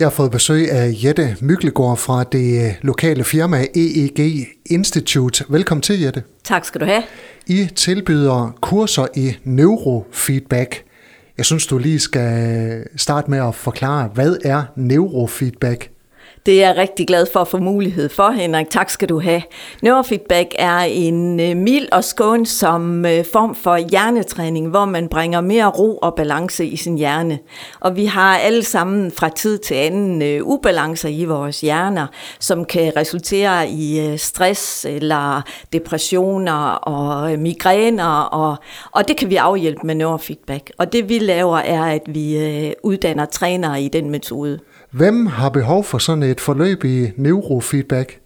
Jeg har fået besøg af Jette Myklegård fra det øh, lokale firma EEG Institute. Velkommen til, Jette. Tak skal du have. I tilbyder kurser i neurofeedback. Jeg synes, du lige skal starte med at forklare, hvad er neurofeedback? Det er jeg rigtig glad for at få mulighed for, Henrik. Tak skal du have. Neurofeedback er en øh, mild og skånsom øh, form for hjernetræning, hvor man bringer mere ro og balance i sin hjerne. Og vi har alle sammen fra tid til anden øh, ubalancer i vores hjerner, som kan resultere i stress eller depressioner og migræner, og, og det kan vi afhjælpe med neurofeedback. Og det vi laver er, at vi uddanner trænere i den metode. Hvem har behov for sådan et forløb i neurofeedback?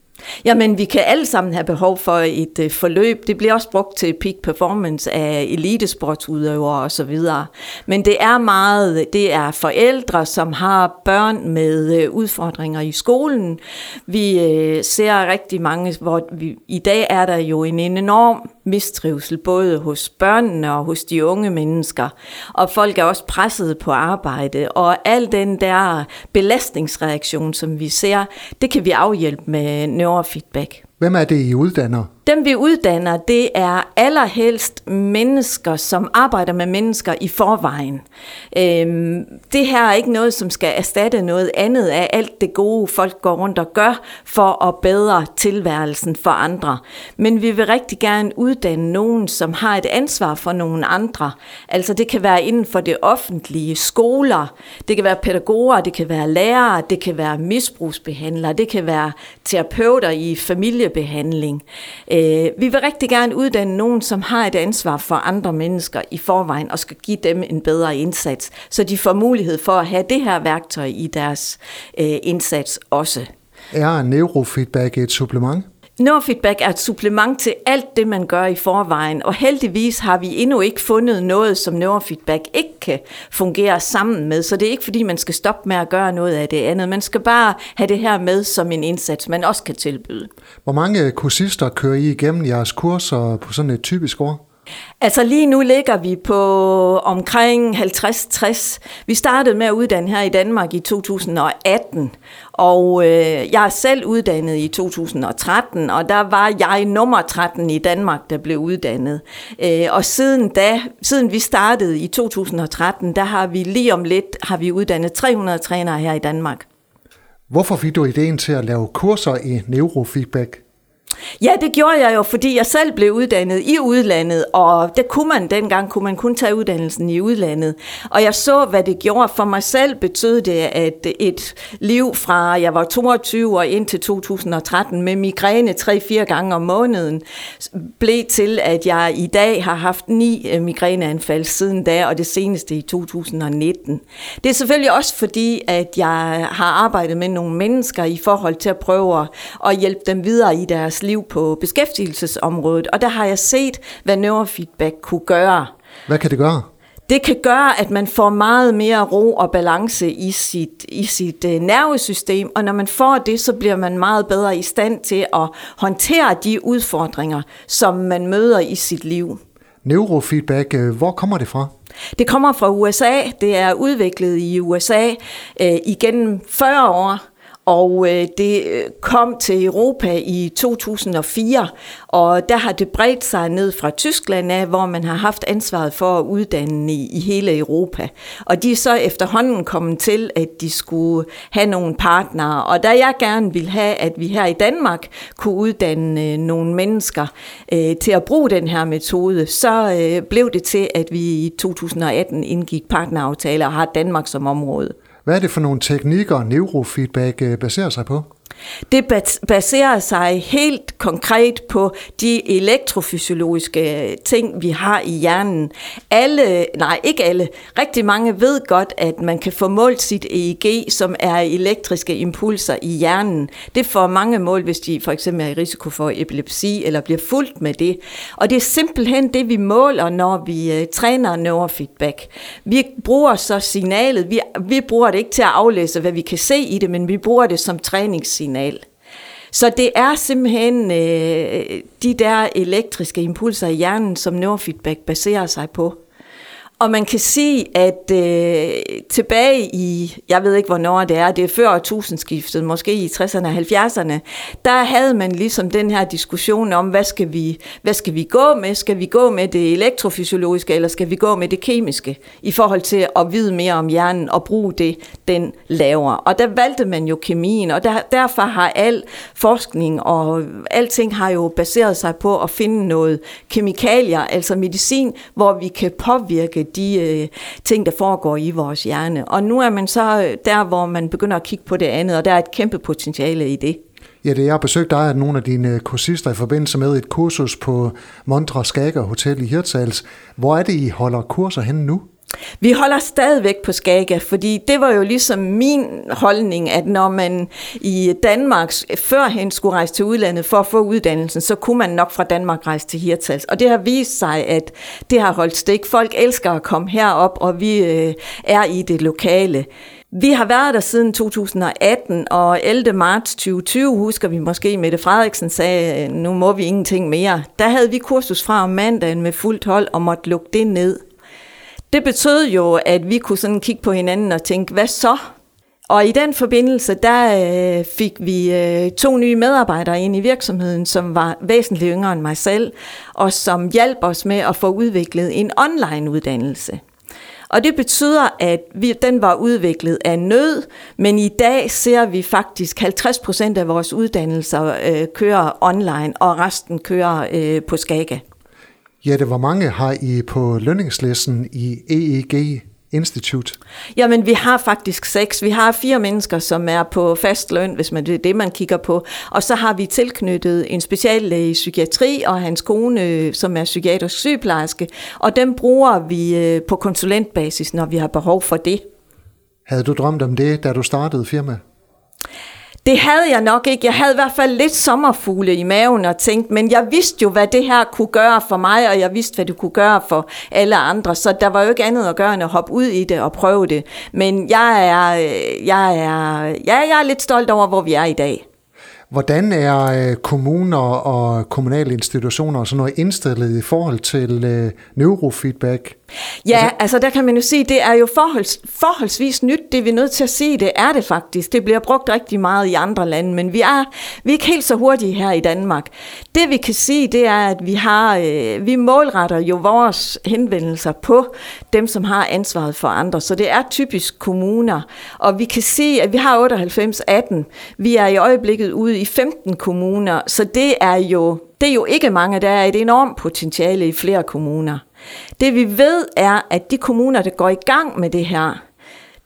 Jamen, vi kan alle sammen have behov for et øh, forløb. Det bliver også brugt til peak performance af elitesportsudøvere osv. Men det er meget, det er forældre, som har børn med øh, udfordringer i skolen. Vi øh, ser rigtig mange, hvor vi, i dag er der jo en enorm mistrivsel, både hos børnene og hos de unge mennesker. Og folk er også presset på arbejde, og al den der belastningsreaktion, som vi ser, det kan vi afhjælpe med neurofeedback. Hvem er det, I uddanner? Dem vi uddanner, det er allerhelst mennesker, som arbejder med mennesker i forvejen. Øhm, det her er ikke noget, som skal erstatte noget andet af alt det gode, folk går rundt og gør for at bedre tilværelsen for andre. Men vi vil rigtig gerne uddanne nogen, som har et ansvar for nogle andre. Altså det kan være inden for det offentlige, skoler, det kan være pædagoger, det kan være lærere, det kan være misbrugsbehandlere, det kan være terapeuter i familiebehandling. Øh, vi vil rigtig gerne uddanne nogen, som har et ansvar for andre mennesker i forvejen, og skal give dem en bedre indsats, så de får mulighed for at have det her værktøj i deres øh, indsats også. Er neurofeedback et supplement? Neurofeedback er et supplement til alt det, man gør i forvejen, og heldigvis har vi endnu ikke fundet noget, som neurofeedback ikke kan fungere sammen med, så det er ikke fordi, man skal stoppe med at gøre noget af det andet. Man skal bare have det her med som en indsats, man også kan tilbyde. Hvor mange kursister kører I igennem jeres kurser på sådan et typisk år? Altså lige nu ligger vi på omkring 50-60. Vi startede med at uddanne her i Danmark i 2018, og øh, jeg er selv uddannet i 2013, og der var jeg nummer 13 i Danmark, der blev uddannet. Øh, og siden da, siden vi startede i 2013, der har vi lige om lidt har vi uddannet 300 trænere her i Danmark. Hvorfor fik du ideen til at lave kurser i neurofeedback? Ja, det gjorde jeg jo, fordi jeg selv blev uddannet i udlandet, og det kunne man dengang, kunne man kun tage uddannelsen i udlandet. Og jeg så, hvad det gjorde for mig selv, betød det, at et liv fra jeg var 22 og ind til 2013 med migræne 3-4 gange om måneden, blev til, at jeg i dag har haft ni øh, migræneanfald siden da, og det seneste i 2019. Det er selvfølgelig også fordi, at jeg har arbejdet med nogle mennesker i forhold til at prøve at hjælpe dem videre i deres liv på beskæftigelsesområdet, og der har jeg set, hvad neurofeedback kunne gøre. Hvad kan det gøre? Det kan gøre, at man får meget mere ro og balance i sit, i sit uh, nervesystem, og når man får det, så bliver man meget bedre i stand til at håndtere de udfordringer, som man møder i sit liv. Neurofeedback, øh, hvor kommer det fra? Det kommer fra USA. Det er udviklet i USA uh, igennem 40 år og øh, det øh, kom til Europa i 2004, og der har det bredt sig ned fra Tyskland af, hvor man har haft ansvaret for at uddanne i, i hele Europa. Og de er så efterhånden kommet til, at de skulle have nogle partnere. Og da jeg gerne ville have, at vi her i Danmark kunne uddanne øh, nogle mennesker øh, til at bruge den her metode, så øh, blev det til, at vi i 2018 indgik partneraftaler og har Danmark som område. Hvad er det for nogle teknikker, neurofeedback øh, baserer sig på? Det baserer sig helt konkret på de elektrofysiologiske øh, ting, vi har i hjernen. Alle, nej ikke alle, rigtig mange ved godt, at man kan få målt sit EEG, som er elektriske impulser i hjernen. Det får mange mål, hvis de for eksempel er i risiko for epilepsi eller bliver fuldt med det. Og det er simpelthen det, vi måler, når vi øh, træner neurofeedback. Vi bruger så signalet, vi, vi bruger det ikke til at aflæse, hvad vi kan se i det, men vi bruger det som træningssignal signal. Så det er simpelthen øh, de der elektriske impulser i hjernen, som neurofeedback baserer sig på. Og man kan sige, at øh, tilbage i, jeg ved ikke hvornår det er, det er før tusindskiftet, måske i 60'erne og 70'erne, der havde man ligesom den her diskussion om, hvad skal, vi, hvad skal vi gå med? Skal vi gå med det elektrofysiologiske, eller skal vi gå med det kemiske, i forhold til at vide mere om hjernen og bruge det, den laver. Og der valgte man jo kemien, og der, derfor har al forskning og alting har jo baseret sig på at finde noget kemikalier, altså medicin, hvor vi kan påvirke de øh, ting, der foregår i vores hjerne. Og nu er man så øh, der, hvor man begynder at kigge på det andet, og der er et kæmpe potentiale i det. Ja, det jeg har besøgt dig af nogle af dine øh, kursister i forbindelse med et kursus på Montre Skager Hotel i Hirtshals. Hvor er det, I holder kurser henne nu? Vi holder stadigvæk på Skaga, fordi det var jo ligesom min holdning, at når man i Danmark førhen skulle rejse til udlandet for at få uddannelsen, så kunne man nok fra Danmark rejse til Hirtals. Og det har vist sig, at det har holdt stik. Folk elsker at komme herop, og vi øh, er i det lokale. Vi har været der siden 2018, og 11. marts 2020, husker vi måske, Mette Frederiksen sagde, nu må vi ingenting mere. Der havde vi kursus fra om mandagen med fuldt hold og måtte lukke det ned. Det betød jo, at vi kunne sådan kigge på hinanden og tænke, hvad så? Og i den forbindelse, der øh, fik vi øh, to nye medarbejdere ind i virksomheden, som var væsentligt yngre end mig selv, og som hjalp os med at få udviklet en online uddannelse. Og det betyder, at vi, den var udviklet af nød, men i dag ser vi faktisk 50 procent af vores uddannelser øh, kører online, og resten kører øh, på Skaga. Ja, det var mange har I på lønningslisten i EEG Institute? Jamen, vi har faktisk seks. Vi har fire mennesker, som er på fast løn, hvis man det er det, man kigger på. Og så har vi tilknyttet en speciallæge i psykiatri og hans kone, som er psykiatrisk sygeplejerske. Og dem bruger vi øh, på konsulentbasis, når vi har behov for det. Havde du drømt om det, da du startede firma? Det havde jeg nok ikke. Jeg havde i hvert fald lidt sommerfugle i maven og tænkt, men jeg vidste jo, hvad det her kunne gøre for mig, og jeg vidste, hvad det kunne gøre for alle andre. Så der var jo ikke andet at gøre end at hoppe ud i det og prøve det. Men jeg er, øh, jeg er, ja, jeg er lidt stolt over, hvor vi er i dag. Hvordan er øh, kommuner og kommunale institutioner og sådan noget indstillet i forhold til øh, neurofeedback? Ja, altså, altså der kan man jo sige, det er jo forholds, forholdsvis nyt, det er vi nødt til at sige, det er det faktisk. Det bliver brugt rigtig meget i andre lande, men vi er, vi er ikke helt så hurtige her i Danmark. Det vi kan sige, det er, at vi har, øh, vi målretter jo vores henvendelser på dem, som har ansvaret for andre. Så det er typisk kommuner, og vi kan sige, at vi har 98-18. Vi er i øjeblikket ude i 15 kommuner, så det er jo, det er jo ikke mange, der er et enormt potentiale i flere kommuner. Det vi ved er, at de kommuner, der går i gang med det her,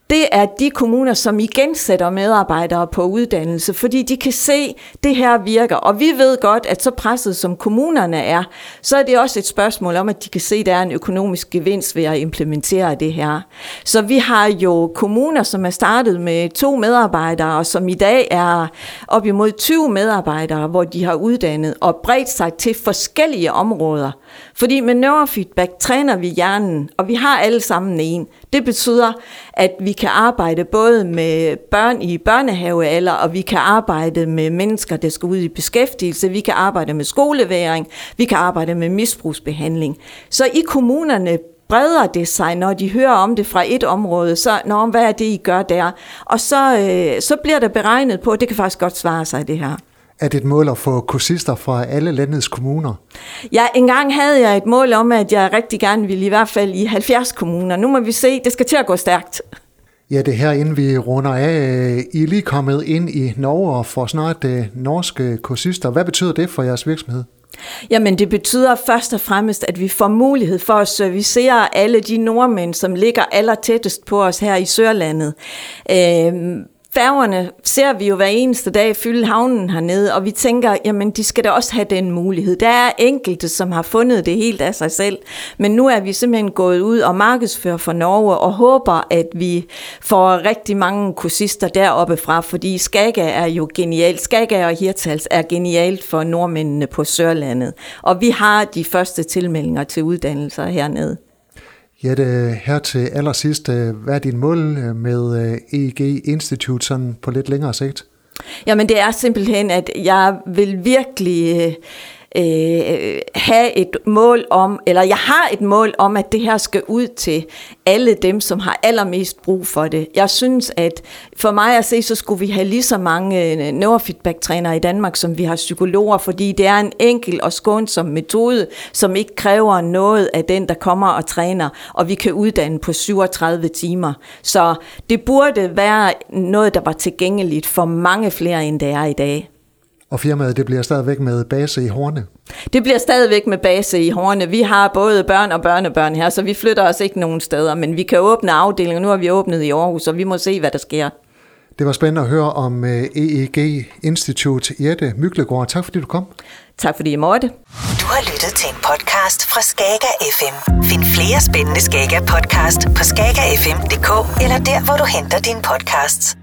det er de kommuner, som igen sætter medarbejdere på uddannelse, fordi de kan se, at det her virker. Og vi ved godt, at så presset som kommunerne er, så er det også et spørgsmål om, at de kan se, at der er en økonomisk gevinst ved at implementere det her. Så vi har jo kommuner, som er startet med to medarbejdere, og som i dag er op imod 20 medarbejdere, hvor de har uddannet og bredt sig til forskellige områder. Fordi med neurofeedback træner vi hjernen, og vi har alle sammen en. Det betyder, at vi kan arbejde både med børn i børnehavealder, og vi kan arbejde med mennesker, der skal ud i beskæftigelse. Vi kan arbejde med skoleværing. Vi kan arbejde med misbrugsbehandling. Så i kommunerne breder det sig, når de hører om det fra et område, så når hvad er det, I gør der? Og så, øh, så bliver der beregnet på, at det kan faktisk godt svare sig, det her. Er det et mål at få kursister fra alle landets kommuner? Ja, engang havde jeg et mål om, at jeg rigtig gerne ville i hvert fald i 70 kommuner. Nu må vi se, det skal til at gå stærkt. Ja, det her, inden vi runder af. I er lige kommet ind i Norge og får snart det norske kursister. Hvad betyder det for jeres virksomhed? Jamen det betyder først og fremmest, at vi får mulighed for at servicere alle de nordmænd, som ligger aller tættest på os her i Sørlandet. Øh, Færgerne ser vi jo hver eneste dag fylde havnen hernede, og vi tænker, jamen de skal da også have den mulighed. Der er enkelte, som har fundet det helt af sig selv, men nu er vi simpelthen gået ud og markedsfører for Norge, og håber, at vi får rigtig mange kursister deroppe fra, fordi Skaga er jo genialt. Skaga og Hirtals er genialt for nordmændene på Sørlandet, og vi har de første tilmeldinger til uddannelser hernede. Jette, her til allersidst, øh, hvad er din mål øh, med øh, EEG Institute sådan på lidt længere sigt? Jamen det er simpelthen, at jeg vil virkelig øh, have et mål om, eller jeg har et mål om, at det her skal ud til alle dem, som har allermest brug for det. Jeg synes, at for mig at se, så skulle vi have lige så mange øh, neurofeedback-trænere i Danmark, som vi har psykologer, fordi det er en enkel og skånsom metode, som ikke kræver noget af den, der kommer og træner, og vi kan uddanne på 37 timer. Så det burde være noget, der var tilgængeligt for mange flere, end det er i dag. Og firmaet det bliver stadigvæk med base i Horne? Det bliver stadigvæk med base i Horne. Vi har både børn og børnebørn her, så vi flytter os ikke nogen steder, men vi kan åbne afdelinger. Nu har vi åbnet i Aarhus, og vi må se, hvad der sker. Det var spændende at høre om EEG øh, Institut. Jette Myklegård, tak fordi du kom. Tak fordi I måtte. Du har lyttet til en podcast fra Skager FM. Find flere spændende Skager podcast på skagerfm.dk eller der, hvor du henter dine podcasts.